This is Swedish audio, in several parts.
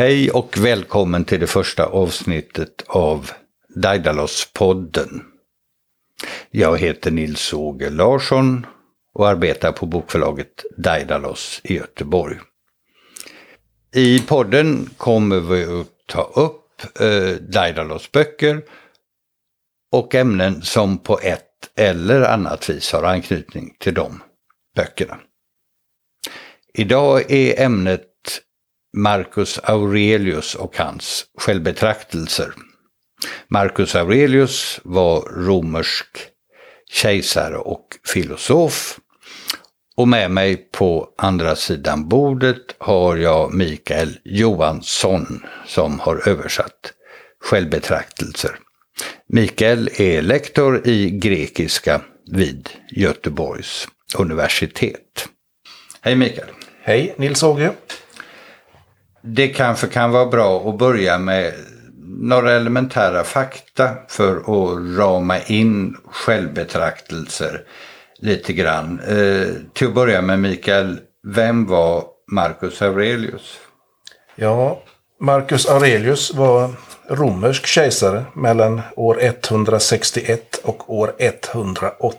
Hej och välkommen till det första avsnittet av Daidalos-podden. Jag heter Nils-Åge Larsson och arbetar på bokförlaget Daidalos i Göteborg. I podden kommer vi att ta upp eh, Daidalos böcker och ämnen som på ett eller annat vis har anknytning till de böckerna. Idag är ämnet Marcus Aurelius och hans självbetraktelser. Marcus Aurelius var romersk kejsare och filosof. Och med mig på andra sidan bordet har jag Mikael Johansson som har översatt självbetraktelser. Mikael är lektor i grekiska vid Göteborgs universitet. Hej Mikael! Hej Nils-Åge! Det kanske kan vara bra att börja med några elementära fakta för att rama in självbetraktelser lite grann. Eh, till att börja med Mikael, vem var Marcus Aurelius? Ja, Marcus Aurelius var romersk kejsare mellan år 161 och år 180.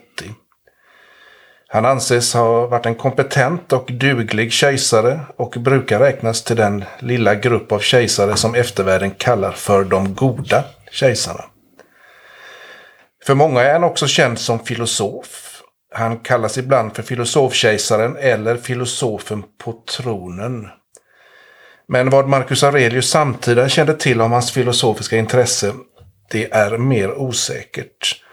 Han anses ha varit en kompetent och duglig kejsare och brukar räknas till den lilla grupp av kejsare som eftervärlden kallar för de goda kejsarna. För många är han också känd som filosof. Han kallas ibland för filosofkejsaren eller filosofen på tronen. Men vad Marcus Aurelius samtida kände till om hans filosofiska intresse, det är mer osäkert.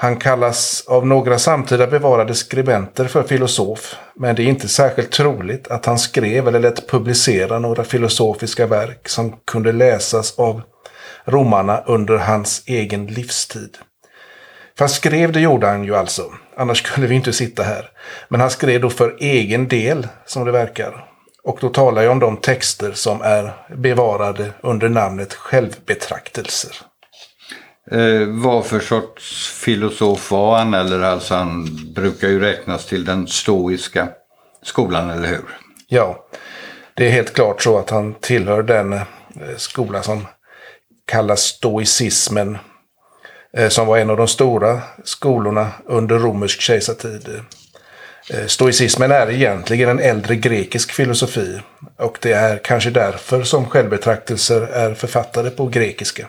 Han kallas av några samtida bevarade skribenter för filosof, men det är inte särskilt troligt att han skrev eller lät publicera några filosofiska verk som kunde läsas av romarna under hans egen livstid. Fast skrev det gjorde han ju alltså, annars skulle vi inte sitta här. Men han skrev då för egen del, som det verkar. Och då talar jag om de texter som är bevarade under namnet självbetraktelser. Eh, vad för sorts filosof var han? Eller alltså han brukar ju räknas till den stoiska skolan, eller hur? Ja, det är helt klart så att han tillhör den eh, skola som kallas stoicismen. Eh, som var en av de stora skolorna under romersk kejsartid. Eh, stoicismen är egentligen en äldre grekisk filosofi. Och det är kanske därför som självbetraktelser är författade på grekiska.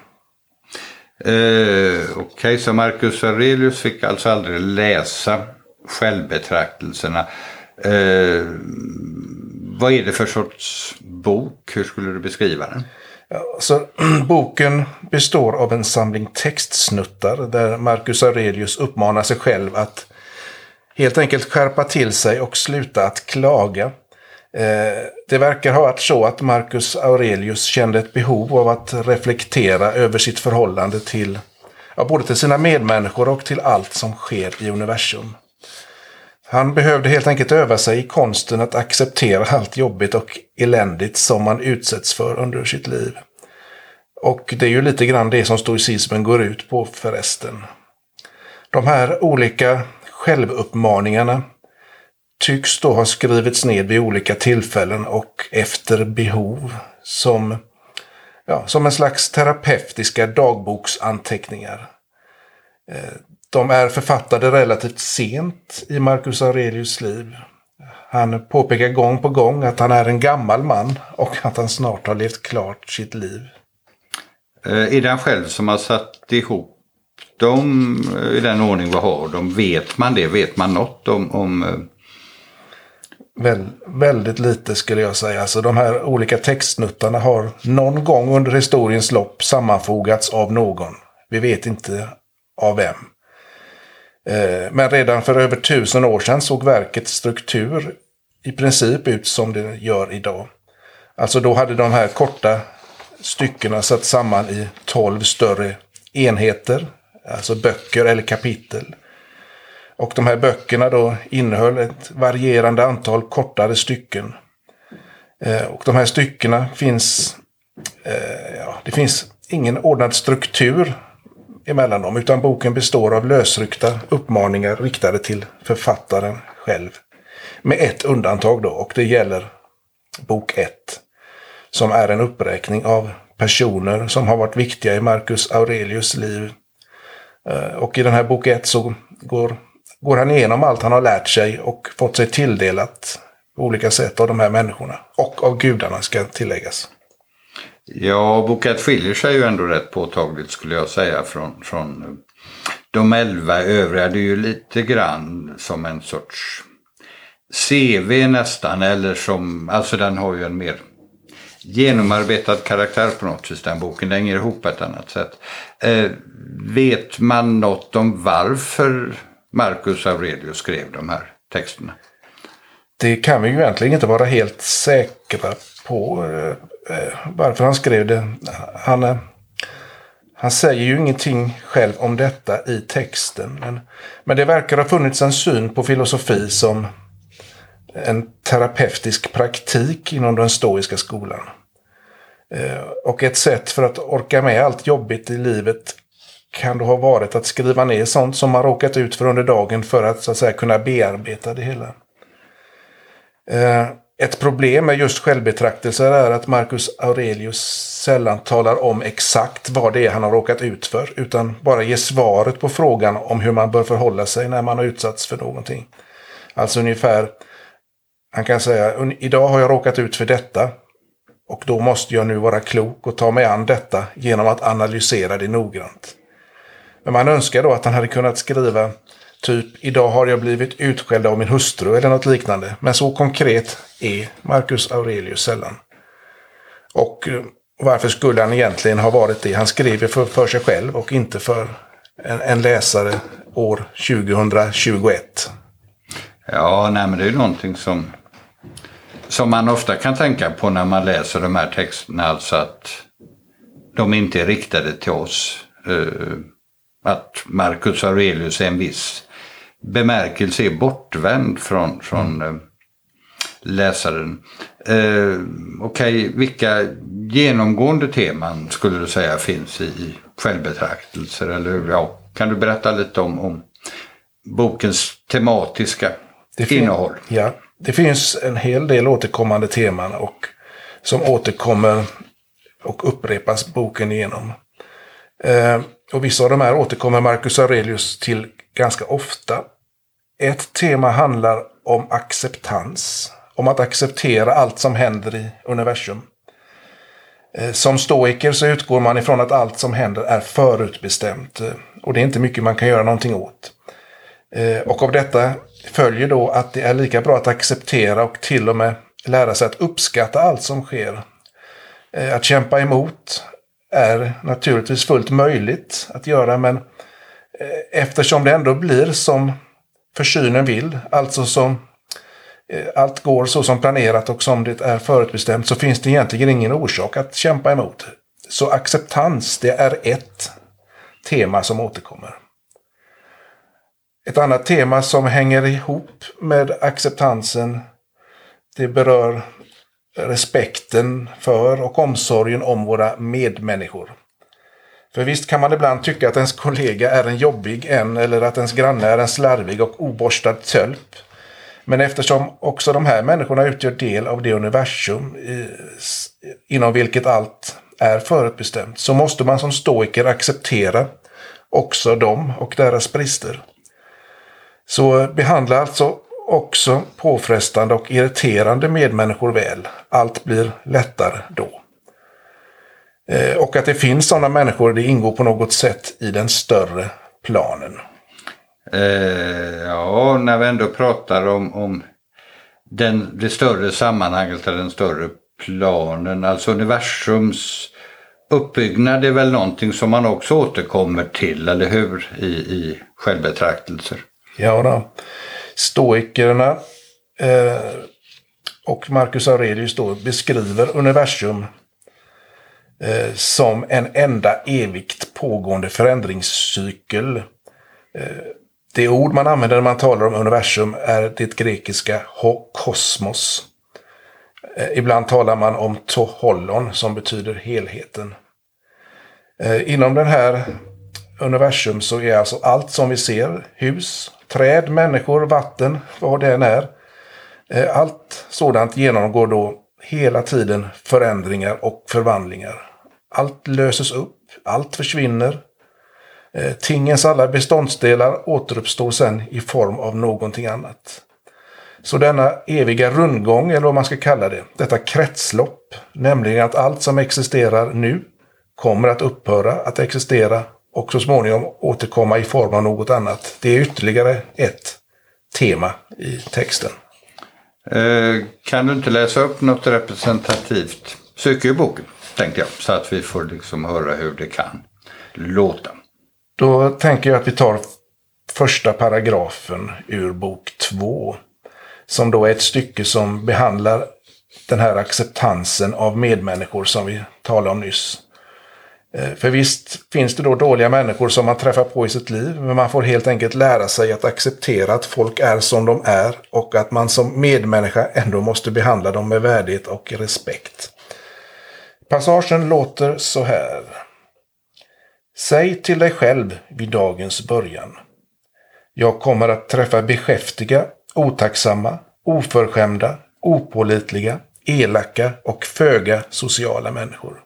Eh, Okej, okay, så Marcus Aurelius fick alltså aldrig läsa självbetraktelserna. Eh, vad är det för sorts bok? Hur skulle du beskriva den? Alltså, boken består av en samling textsnuttar där Marcus Aurelius uppmanar sig själv att helt enkelt skärpa till sig och sluta att klaga. Eh, det verkar ha varit så att Marcus Aurelius kände ett behov av att reflektera över sitt förhållande till ja, både till sina medmänniskor och till allt som sker i universum. Han behövde helt enkelt öva sig i konsten att acceptera allt jobbigt och eländigt som man utsätts för under sitt liv. Och det är ju lite grann det som stoicismen går ut på förresten. De här olika självuppmaningarna tycks då ha skrivits ned vid olika tillfällen och efter behov som, ja, som en slags terapeutiska dagboksanteckningar. Eh, de är författade relativt sent i Marcus Aurelius liv. Han påpekar gång på gång att han är en gammal man och att han snart har levt klart sitt liv. Eh, är det han själv som har satt ihop dem eh, i den ordning vi har dem? Vet man det? Vet man något om, om Väl, väldigt lite skulle jag säga. Alltså de här olika textsnuttarna har någon gång under historiens lopp sammanfogats av någon. Vi vet inte av vem. Eh, men redan för över tusen år sedan såg verkets struktur i princip ut som det gör idag. Alltså då hade de här korta styckena satt samman i tolv större enheter, alltså böcker eller kapitel. Och de här böckerna då innehöll ett varierande antal kortare stycken. Eh, och de här styckena finns, eh, ja, det finns ingen ordnad struktur emellan dem, utan boken består av lösryckta uppmaningar riktade till författaren själv. Med ett undantag då, och det gäller bok 1. som är en uppräkning av personer som har varit viktiga i Marcus Aurelius liv. Eh, och i den här bok 1 så går, går han igenom allt han har lärt sig och fått sig tilldelat på olika sätt av de här människorna. Och av gudarna ska tilläggas. Ja, boken skiljer sig ju ändå rätt påtagligt skulle jag säga från, från eh, de elva övriga. Det är ju lite grann som en sorts CV nästan, eller som, alltså den har ju en mer genomarbetad karaktär på något vis den boken. Den hänger ihop på ett annat sätt. Eh, vet man något om varför Marcus Aurelius skrev de här texterna? Det kan vi ju egentligen inte vara helt säkra på eh, eh, varför han skrev det. Han, eh, han säger ju ingenting själv om detta i texten. Men, men det verkar ha funnits en syn på filosofi som en terapeutisk praktik inom den stoiska skolan. Eh, och ett sätt för att orka med allt jobbigt i livet kan då ha varit att skriva ner sånt som man råkat ut för under dagen för att så att säga kunna bearbeta det hela. Eh, ett problem med just självbetraktelser är att Marcus Aurelius sällan talar om exakt vad det är han har råkat ut för, utan bara ger svaret på frågan om hur man bör förhålla sig när man har utsatts för någonting. Alltså ungefär, han kan säga, idag har jag råkat ut för detta, och då måste jag nu vara klok och ta mig an detta genom att analysera det noggrant. Men man önskar då att han hade kunnat skriva typ idag har jag blivit utskälld av min hustru eller något liknande. Men så konkret är Marcus Aurelius sällan. Och eh, varför skulle han egentligen ha varit det? Han skrev ju för, för sig själv och inte för en, en läsare år 2021. Ja, nej men det är ju någonting som som man ofta kan tänka på när man läser de här texterna, alltså att de inte är riktade till oss. Eh, att Marcus Aurelius är en viss bemärkelse är bortvänd från, från uh, läsaren. Uh, Okej, okay, vilka genomgående teman skulle du säga finns i självbetraktelser? Eller, ja, kan du berätta lite om, om bokens tematiska innehåll? Ja, det finns en hel del återkommande teman och som återkommer och upprepas boken igenom. Eh, och vissa av de här återkommer Marcus Aurelius till ganska ofta. Ett tema handlar om acceptans. Om att acceptera allt som händer i universum. Eh, som stoiker så utgår man ifrån att allt som händer är förutbestämt. Eh, och det är inte mycket man kan göra någonting åt. Eh, och av detta följer då att det är lika bra att acceptera och till och med lära sig att uppskatta allt som sker. Att kämpa emot är naturligtvis fullt möjligt att göra men eh, eftersom det ändå blir som försynen vill, alltså som eh, allt går så som planerat och som det är förutbestämt så finns det egentligen ingen orsak att kämpa emot. Så acceptans, det är ett tema som återkommer. Ett annat tema som hänger ihop med acceptansen det berör respekten för och omsorgen om våra medmänniskor. För visst kan man ibland tycka att ens kollega är en jobbig en eller att ens granne är en slarvig och oborstad tölp. Men eftersom också de här människorna utgör del av det universum inom vilket allt är förutbestämt så måste man som stoiker acceptera också dem och deras brister. Så behandla alltså också påfrestande och irriterande medmänniskor väl. Allt blir lättare då. Eh, och att det finns sådana människor, det ingår på något sätt i den större planen. Eh, ja, när vi ändå pratar om, om den, det större sammanhanget, eller den större planen, alltså universums uppbyggnad är väl någonting som man också återkommer till, eller hur, i, i självbetraktelser? Ja, då. Stoikerna eh, och Marcus Aurelius då beskriver universum eh, som en enda evigt pågående förändringscykel. Eh, det ord man använder när man talar om universum är det grekiska kosmos. Eh, ibland talar man om tohollon som betyder helheten. Eh, inom den här universum så är alltså allt som vi ser, hus, träd, människor, vatten, vad det än är. Eh, allt sådant genomgår då hela tiden förändringar och förvandlingar. Allt löses upp, allt försvinner. Eh, tingens alla beståndsdelar återuppstår sen i form av någonting annat. Så denna eviga rundgång, eller vad man ska kalla det, detta kretslopp, nämligen att allt som existerar nu kommer att upphöra att existera och så småningom återkomma i form av något annat. Det är ytterligare ett tema i texten. Eh, kan du inte läsa upp något representativt stycke i boken, tänkte jag, så att vi får liksom höra hur det kan låta. Då tänker jag att vi tar första paragrafen ur bok två. Som då är ett stycke som behandlar den här acceptansen av medmänniskor som vi talade om nyss. Eh, för visst finns det då dåliga människor som man träffar på i sitt liv, men man får helt enkelt lära sig att acceptera att folk är som de är och att man som medmänniska ändå måste behandla dem med värdighet och respekt. Passagen låter så här. Säg till dig själv vid dagens början. Jag kommer att träffa beskäftiga, otacksamma, oförskämda, opålitliga, elaka och föga sociala människor.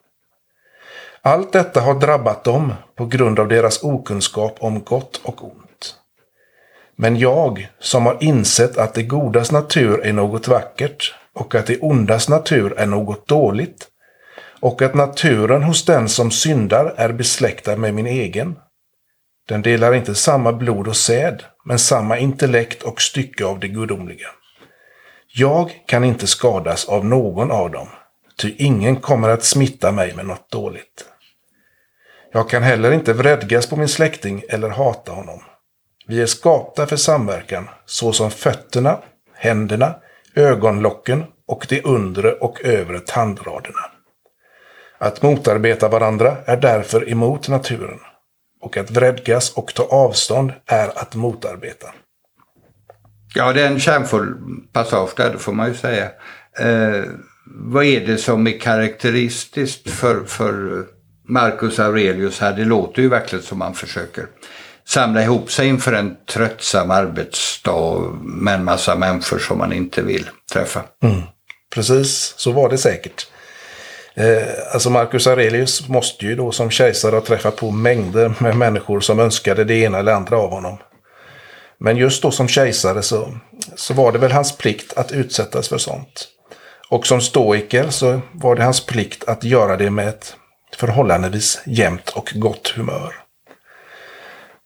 Allt detta har drabbat dem på grund av deras okunskap om gott och ont. Men jag, som har insett att det godas natur är något vackert och att det ondas natur är något dåligt, och att naturen hos den som syndar är besläktad med min egen. Den delar inte samma blod och säd, men samma intellekt och stycke av det gudomliga. Jag kan inte skadas av någon av dem, ty ingen kommer att smitta mig med något dåligt. Jag kan heller inte vredgas på min släkting eller hata honom. Vi är skapta för samverkan, såsom fötterna, händerna, ögonlocken och de undre och övre tandraderna. Att motarbeta varandra är därför emot naturen, och att vredgas och ta avstånd är att motarbeta. Ja, det är en kärnfull passage där, det får man ju säga. Eh, vad är det som är karaktäristiskt för, för Marcus Aurelius här. Det låter ju verkligen som man försöker samla ihop sig inför en tröttsam arbetsdag med en massa människor som man inte vill träffa. Mm. Precis, så var det säkert. Eh, alltså Marcus Aurelius måste ju då som kejsare ha träffat på mängder med människor som önskade det ena eller andra av honom. Men just då som kejsare så, så var det väl hans plikt att utsättas för sånt. Och som stoiker så var det hans plikt att göra det med ett förhållandevis jämnt och gott humör.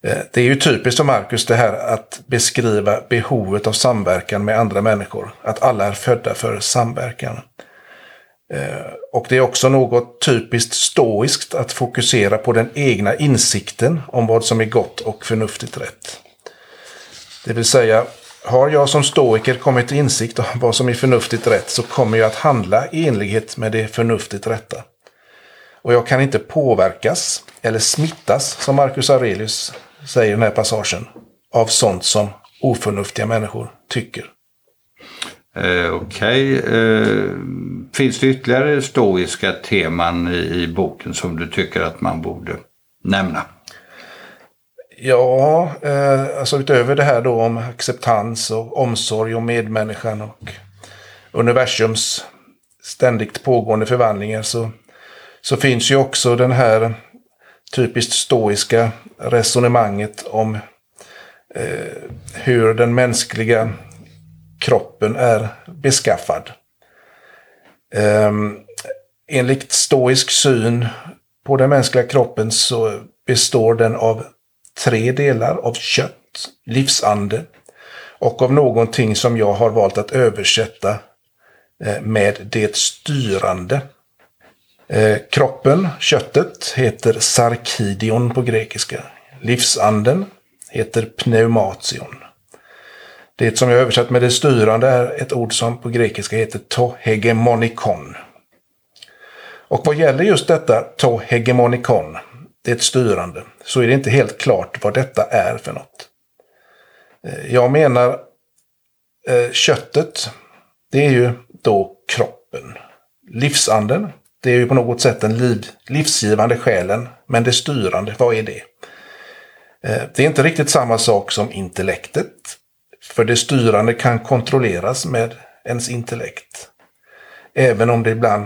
Eh, det är ju typiskt för Marcus det här att beskriva behovet av samverkan med andra människor. Att alla är födda för samverkan. Eh, och det är också något typiskt stoiskt att fokusera på den egna insikten om vad som är gott och förnuftigt rätt. Det vill säga, har jag som stoiker kommit till insikt om vad som är förnuftigt rätt så kommer jag att handla i enlighet med det förnuftigt rätta. Och jag kan inte påverkas eller smittas, som Marcus Aurelius säger i den här passagen, av sånt som oförnuftiga människor tycker. Eh, Okej. Okay. Eh, finns det ytterligare stoiska teman i, i boken som du tycker att man borde nämna? Ja, eh, alltså utöver det här då om acceptans och omsorg om medmänniskan och universums ständigt pågående förvandlingar så så finns ju också den här typiskt stoiska resonemanget om eh, hur den mänskliga kroppen är beskaffad. Eh, enligt stoisk syn på den mänskliga kroppen så består den av tre delar av kött, livsande och av någonting som jag har valt att översätta eh, med det styrande. Eh, kroppen, köttet, heter sarkidion på grekiska. Livsanden heter pneumation. Det som jag översatt med det styrande är ett ord som på grekiska heter tohegemonikon. Och vad gäller just detta tohegemonikon, det är ett styrande, så är det inte helt klart vad detta är för något. Eh, jag menar eh, köttet, det är ju då kroppen. Livsanden, det är ju på något sätt den liv, livsgivande själen, men det styrande, vad är det? Eh, det är inte riktigt samma sak som intellektet, för det styrande kan kontrolleras med ens intellekt. även om det ibland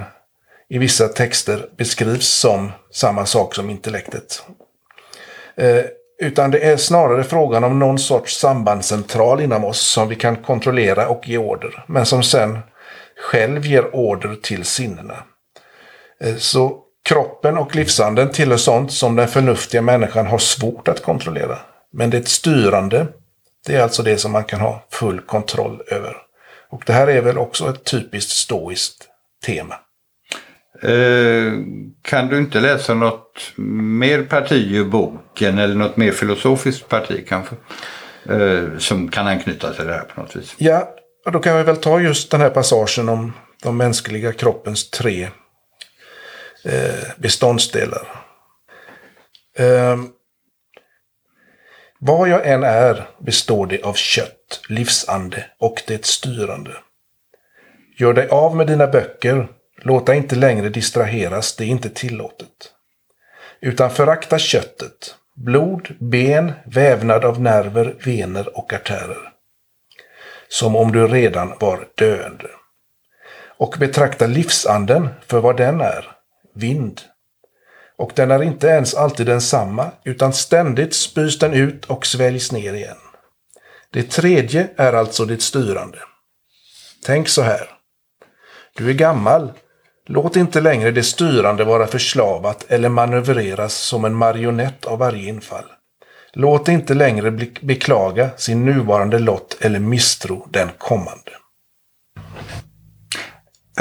i vissa texter beskrivs som samma sak som intellektet. Eh, utan det är snarare frågan om någon sorts sambandscentral inom oss som vi kan kontrollera och ge order, men som sen själv ger order till sinnena. Eh, så kroppen och livsanden tillhör sånt som den förnuftiga människan har svårt att kontrollera. Men det styrande, det är alltså det som man kan ha full kontroll över. Och det här är väl också ett typiskt stoiskt tema. Eh, kan du inte läsa något mer parti ur boken eller något mer filosofiskt parti kanske? Eh, som kan anknyta till det här på något vis. Ja, då kan vi väl ta just den här passagen om de mänskliga kroppens tre Eh, beståndsdelar. Ehm, vad jag än är består det av kött, livsande och det styrande. Gör dig av med dina böcker Låt dig inte längre distraheras, det är inte tillåtet. Utan förakta köttet, blod, ben, vävnad av nerver, vener och artärer. Som om du redan var döende. Och betrakta livsanden för vad den är, vind. Och den är inte ens alltid densamma, utan ständigt spys den ut och sväljs ner igen. Det tredje är alltså det styrande. Tänk så här. Du är gammal Låt inte längre det styrande vara förslavat eller manövreras som en marionett av varje infall. Låt inte längre beklaga sin nuvarande lott eller misstro den kommande.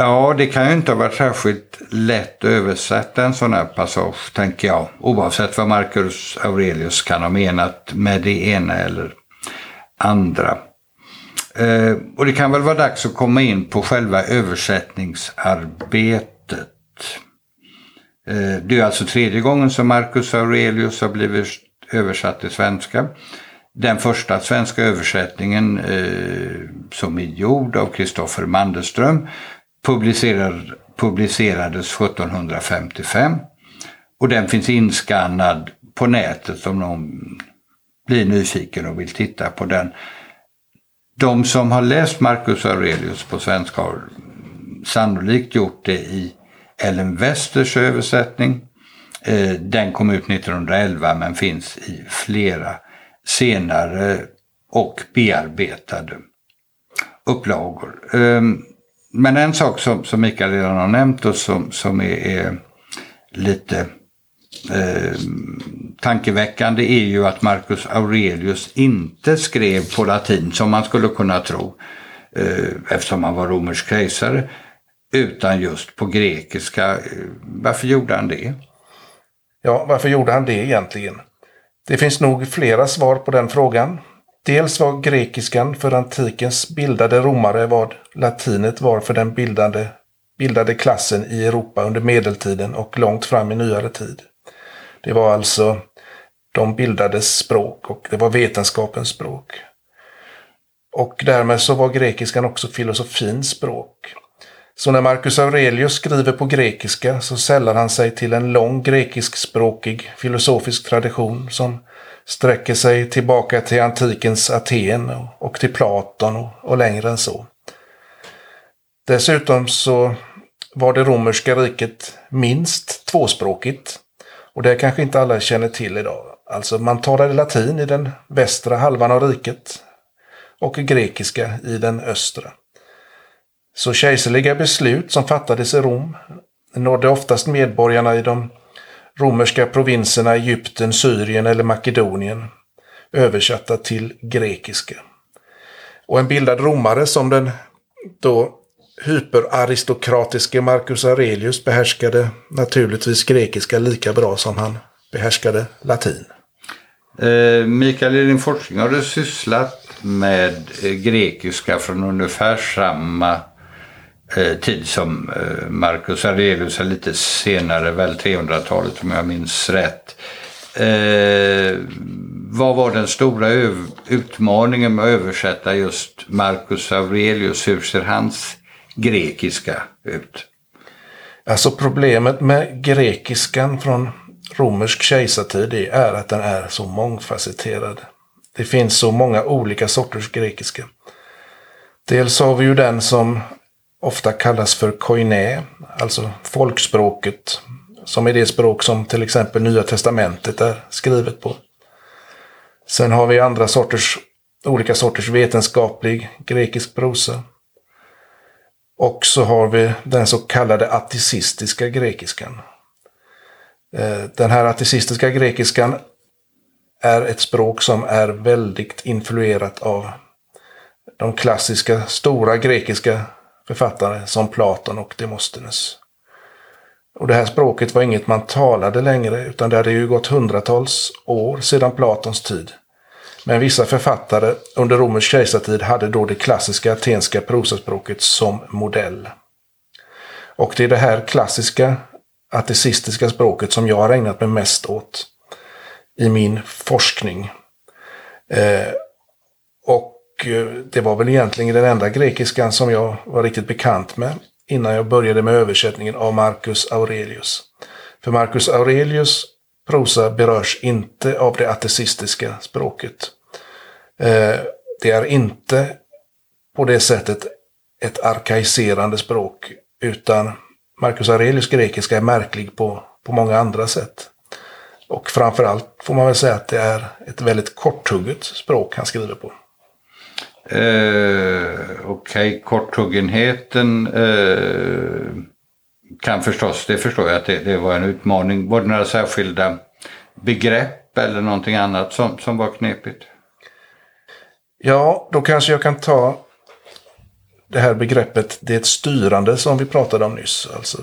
Ja, det kan ju inte ha varit särskilt lätt att översätta en sån här passage, tänker jag. Oavsett vad Marcus Aurelius kan ha menat med det ena eller andra. Eh, och det kan väl vara dags att komma in på själva översättningsarbetet. Eh, det är alltså tredje gången som Marcus Aurelius har blivit översatt till svenska. Den första svenska översättningen eh, som är gjord av Kristoffer Mandelström publicerad, publicerades 1755. Och den finns inskannad på nätet om någon blir nyfiken och vill titta på den de som har läst Marcus Aurelius på svenska har sannolikt gjort det i Ellen Westers översättning. Eh, den kom ut 1911 men finns i flera senare och bearbetade upplagor. Ehm, men en sak som, som Mikael redan har nämnt och som, som är, är lite eh, tankeväckande är ju att Marcus Aurelius inte skrev på latin som man skulle kunna tro eh, eftersom han var romersk kejsare utan just på grekiska. Eh, varför gjorde han det? Ja, varför gjorde han det egentligen? Det finns nog flera svar på den frågan. Dels var grekiskan för antikens bildade romare vad latinet var för den bildade, bildade klassen i Europa under medeltiden och långt fram i nyare tid. Det var alltså de bildades språk och det var vetenskapens språk. Och därmed så var grekiskan också filosofins språk. Så när Marcus Aurelius skriver på grekiska så sällar han sig till en lång grekiskspråkig filosofisk tradition som sträcker sig tillbaka till antikens Aten och till Platon och, längre än så. Dessutom så var det romerska riket minst tvåspråkigt. Och det kanske inte alla känner till idag. Alltså man talade latin i den västra halvan av riket och grekiska i den östra. Så kejserliga beslut som fattades i Rom nådde oftast medborgarna i de romerska provinserna Egypten, Syrien eller Makedonien översatta till grekiska. Och en bildad romare som den då hyperaristokratiske Marcus Aurelius behärskade naturligtvis grekiska lika bra som han behärskade latin. Eh, Mikael, i din forskning har du sysslat med eh, grekiska från ungefär samma Eh, tid som eh, Marcus Aurelius, lite senare, väl 300-talet om jag minns rätt. Eh, vad var den stora utmaningen med att översätta just Marcus Aurelius? Hur ser hans grekiska ut? Alltså problemet med grekiskan från romersk kejsartid är att den är så mångfacetterad. Det finns så många olika sorters grekiska. Dels har vi ju den som ofta kallas för koiné, alltså folkspråket, som är det språk som till exempel Nya Testamentet är skrivet på. Sen har vi andra sorters, olika sorters vetenskaplig grekisk prosa. Och så har vi den så kallade attisistiska grekiskan. Eh, den här attisistiska grekiskan är ett språk som är väldigt influerat av de klassiska stora grekiska författare som Platon och Demosthenes. Och det här språket var inget man talade längre utan det hade ju gått hundratals år sedan Platons tid. Men vissa författare under romersk kejsartid hade då det klassiska atenska prosaspråket som modell. Och det är det här klassiska ateistiska språket som jag har ägnat mig mest åt i min forskning. Eh, och Eh, det var väl egentligen den enda grekiskan som jag var riktigt bekant med innan jag började med översättningen av Marcus Aurelius. För Marcus Aurelius prosa berörs inte av det ateistiska språket. Eh, det är inte på det sättet ett arkaiserande språk, utan Marcus Aurelius grekiska är märklig på, på många andra sätt. Och framförallt får man väl säga att det är ett väldigt korthugget språk han skriver på. Eh, Okej, okay. korthuggenheten eh, kan förstås, det förstår jag att det, det, var en utmaning. Var det några särskilda begrepp eller någonting annat som, som var knepigt? Ja, då kanske jag kan ta det här begreppet det styrande som vi pratade om nyss. Alltså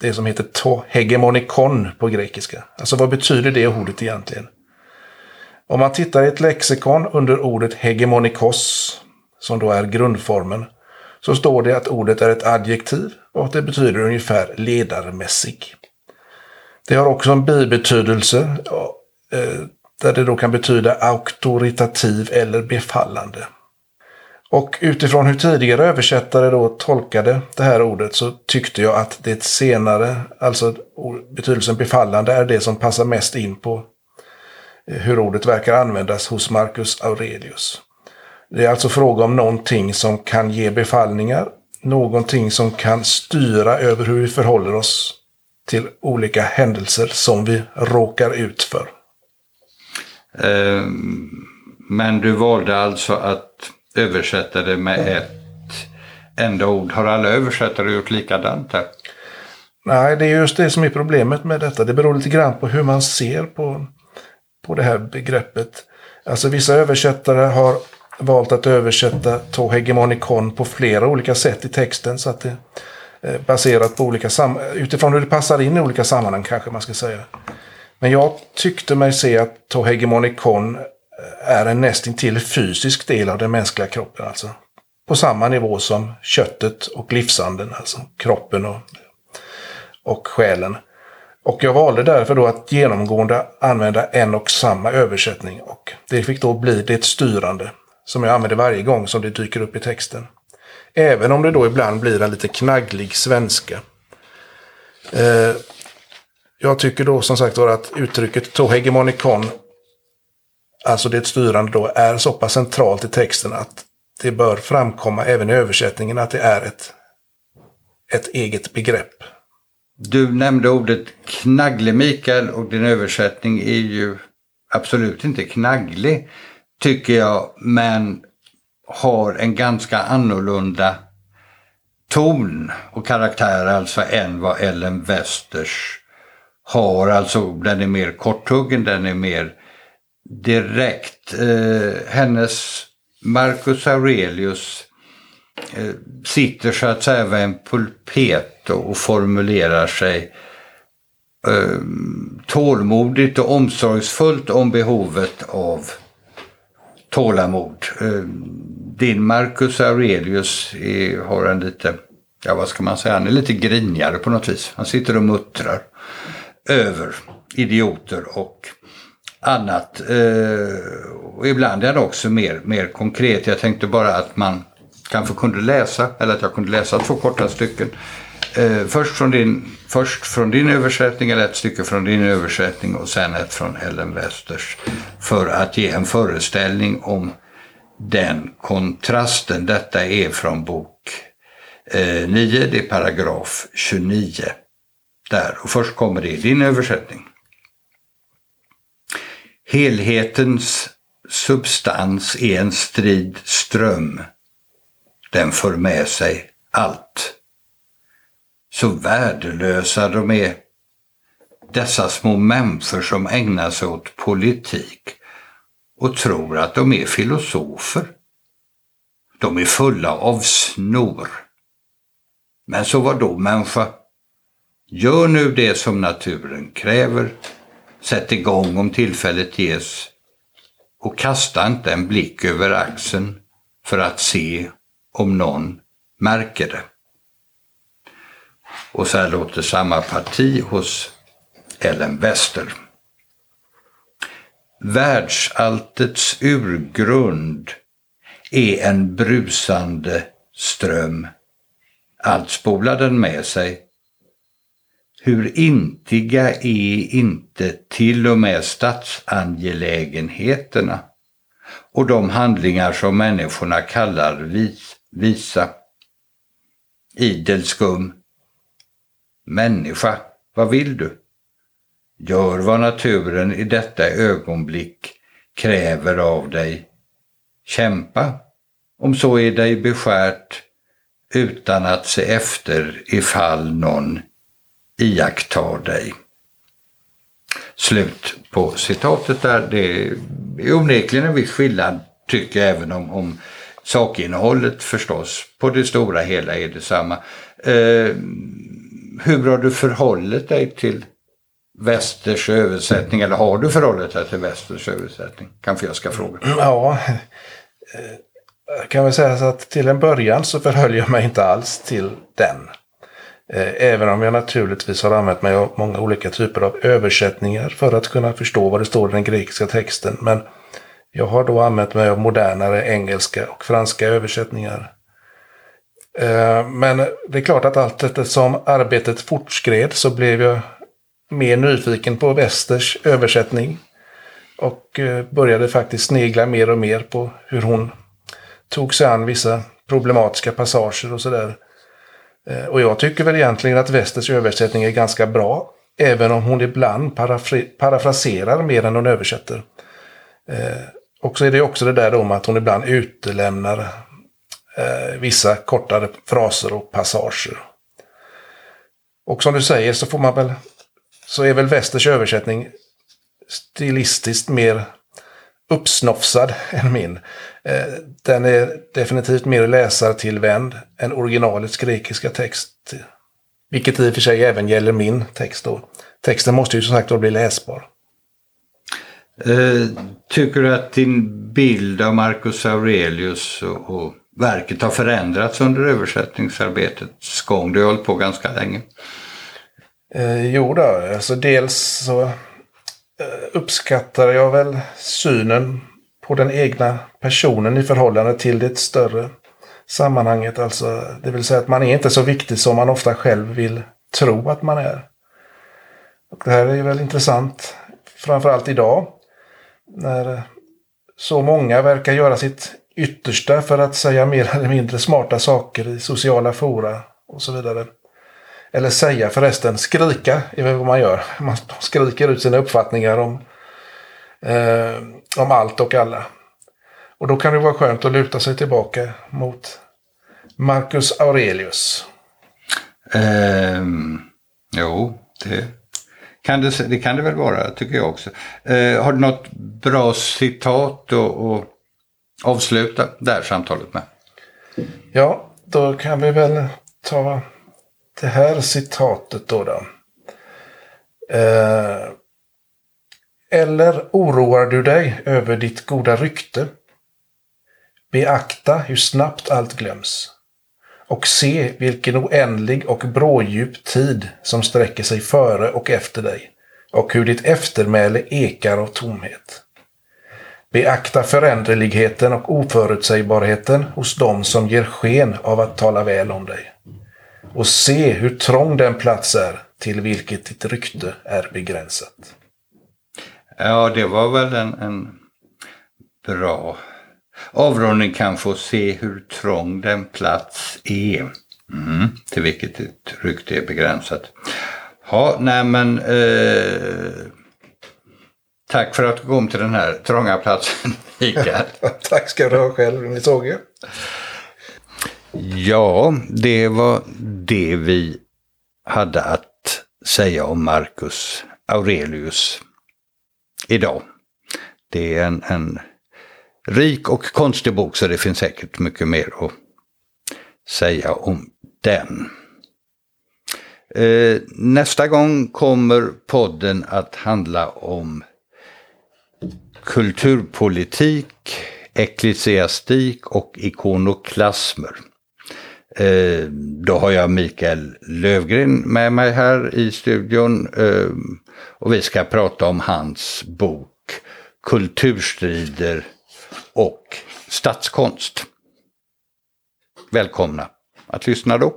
det som heter to hegemonikon på grekiska. Alltså vad betyder det ordet egentligen? Om man tittar i ett lexikon under ordet hegemonikos, som då är grundformen, så står det att ordet är ett adjektiv och att det betyder ungefär ledarmässig. Det har också en bibetydelse eh, där det då kan betyda auktoritativ eller befallande. Och utifrån hur tidigare översättare då tolkade det här ordet så tyckte jag att det senare, alltså betydelsen befallande, är det som passar mest in på hur ordet verkar användas hos Marcus Aurelius. Det är alltså fråga om någonting som kan ge befallningar, någonting som kan styra över hur vi förhåller oss till olika händelser som vi råkar ut för. Ehm, men du valde alltså att översätta det med ett enda ord. Har alla översättare gjort likadant här? Nej, det är just det som är problemet med detta. Det beror lite grann på hur man ser på, på det här begreppet. Alltså vissa översättare har valt att översätta to hegemonikon på flera olika sätt i texten. Så att det är baserat på olika utifrån hur det passar in i olika sammanhang kanske man ska säga. Men jag tyckte mig se att to hegemonikon eh, är en nästintill fysisk del av den mänskliga kroppen. Alltså. På samma nivå som köttet och livsanden, alltså kroppen och, och själen. Och jag valde därför då att genomgående använda en och samma översättning. Och det fick då bli det styrande som jag använder varje gång som det dyker upp i texten. Även om det då ibland blir en lite knagglig svenska. Eh, jag tycker då som sagt var att uttrycket to hegemonikon alltså det styrande då, är så pass centralt i texten att det bör framkomma även i översättningen att det är ett, ett eget begrepp. Du nämnde ordet knagglig Mikael och din översättning är ju absolut inte knagglig tycker jag men har en ganska annorlunda ton och karaktär alltså än vad Ellen Westers har. Alltså den är mer korthuggen, den är mer direkt. Eh, hennes Marcus Aurelius eh, sitter så att säga vid en pulpet och formulerar sig eh, tålmodigt och omsorgsfullt om behovet av tålamod. Eh, din Marcus Aurelius är, har en lite, ja vad ska man säga, han är lite grinigare på något vis. Han sitter och muttrar över idioter och annat. Eh, och ibland är han också mer, mer konkret. Jag tänkte bara att man kanske kunde läsa, eller att jag kunde läsa två korta stycken. Eh, först, från din, först från din översättning, eller ett stycke från din översättning och sen ett från Ellen Westers. För att ge en föreställning om den kontrasten. Detta är från bok eh, 9, det är paragraf 29. Där, och först kommer det i din översättning. Helhetens substans är en strid ström. Den för med sig allt. Så värdelösa de är, dessa små människor som ägnar sig åt politik och tror att de är filosofer. De är fulla av snor. Men så var då människa? Gör nu det som naturen kräver. Sätt igång om tillfället ges. Och kasta inte en blick över axeln för att se om någon märker det. Och så här låter samma parti hos Ellen Wester. Världsalltets urgrund är en brusande ström. Allt spolar den med sig. Hur intiga är inte till och med statsangelägenheterna och de handlingar som människorna kallar vis, visa. Idel skum. Människa, vad vill du? Gör vad naturen i detta ögonblick kräver av dig. Kämpa, om så är dig beskärt, utan att se efter ifall någon iakttar dig. Slut på citatet där. Det är onekligen en viss skillnad, tycker jag, även om, om sakinnehållet förstås på det stora hela är detsamma. Eh, hur har du förhållit dig till Västers översättning, eller har du förhållit dig till Västers översättning? Kanske jag ska fråga. Mm, ja, eh, kan väl säga så att till en början så förhöll jag mig inte alls till den. Eh, även om jag naturligtvis har använt mig av många olika typer av översättningar för att kunna förstå vad det står i den grekiska texten. Men jag har då använt mig av modernare engelska och franska översättningar. Eh, men det är klart att allt eftersom arbetet fortskred så blev jag mer nyfiken på Westers översättning. Och eh, började faktiskt snegla mer och mer på hur hon tog sig an vissa problematiska passager och sådär. Eh, och jag tycker väl egentligen att Westers översättning är ganska bra. Även om hon ibland parafraserar mer än hon översätter. Och så är det också det där om att hon ibland utelämnar Eh, vissa kortare fraser och passager. Och som du säger så får man väl så är väl Westers översättning stilistiskt mer uppsnofsad än min. Eh, den är definitivt mer läsartillvänd än originalets grekiska text. Vilket i och för sig även gäller min text då. Texten måste ju som sagt då bli läsbar. Eh, tycker du att din bild av Marcus Aurelius och, och verket har förändrats under översättningsarbetets gång? Du har hållit på ganska länge. Eh, jo då, alltså dels så eh, uppskattar jag väl synen på den egna personen i förhållande till det större sammanhanget. Alltså, det vill säga att man är inte så viktig som man ofta själv vill tro att man är. Och det här är väl intressant, framförallt idag, när så många verkar göra sitt yttersta för att säga mer eller mindre smarta saker i sociala fora och så vidare. Eller säga förresten, skrika är väl vad man gör. Man skriker ut sina uppfattningar om, eh, om allt och alla. Och då kan det vara skönt att luta sig tillbaka mot Marcus Aurelius. Um, jo, det kan det, det kan det väl vara, tycker jag också. Uh, har du något bra citat att avsluta det här samtalet med? Ja, då kan vi väl ta det här citatet då. då. Eh, eller oroar du dig över ditt goda rykte? Beakta hur snabbt allt glöms. Och se vilken oändlig och brådjup tid som sträcker sig före och efter dig. Och hur ditt eftermäle ekar av tomhet. Beakta föränderligheten och oförutsägbarheten hos dem som ger sken av att tala väl om dig och se hur trång den plats är till vilket ditt rykte är begränsat. Ja, det var väl en, en bra avrundning kanske att se hur trång den plats är. Mm, till vilket ditt rykte är begränsat. Ja, nej men eh, tack för att du kom till den här trånga platsen, Mikael. Tack ska du ha själv, Nils Åge. Ja, det var det vi hade att säga om Marcus Aurelius idag. Det är en, en rik och konstig bok så det finns säkert mycket mer att säga om den. Eh, nästa gång kommer podden att handla om kulturpolitik, ecklesiastik och ikonoklasmer. Eh, då har jag Mikael Lövgren med mig här i studion eh, och vi ska prata om hans bok Kulturstrider och statskonst. Välkomna att lyssna då.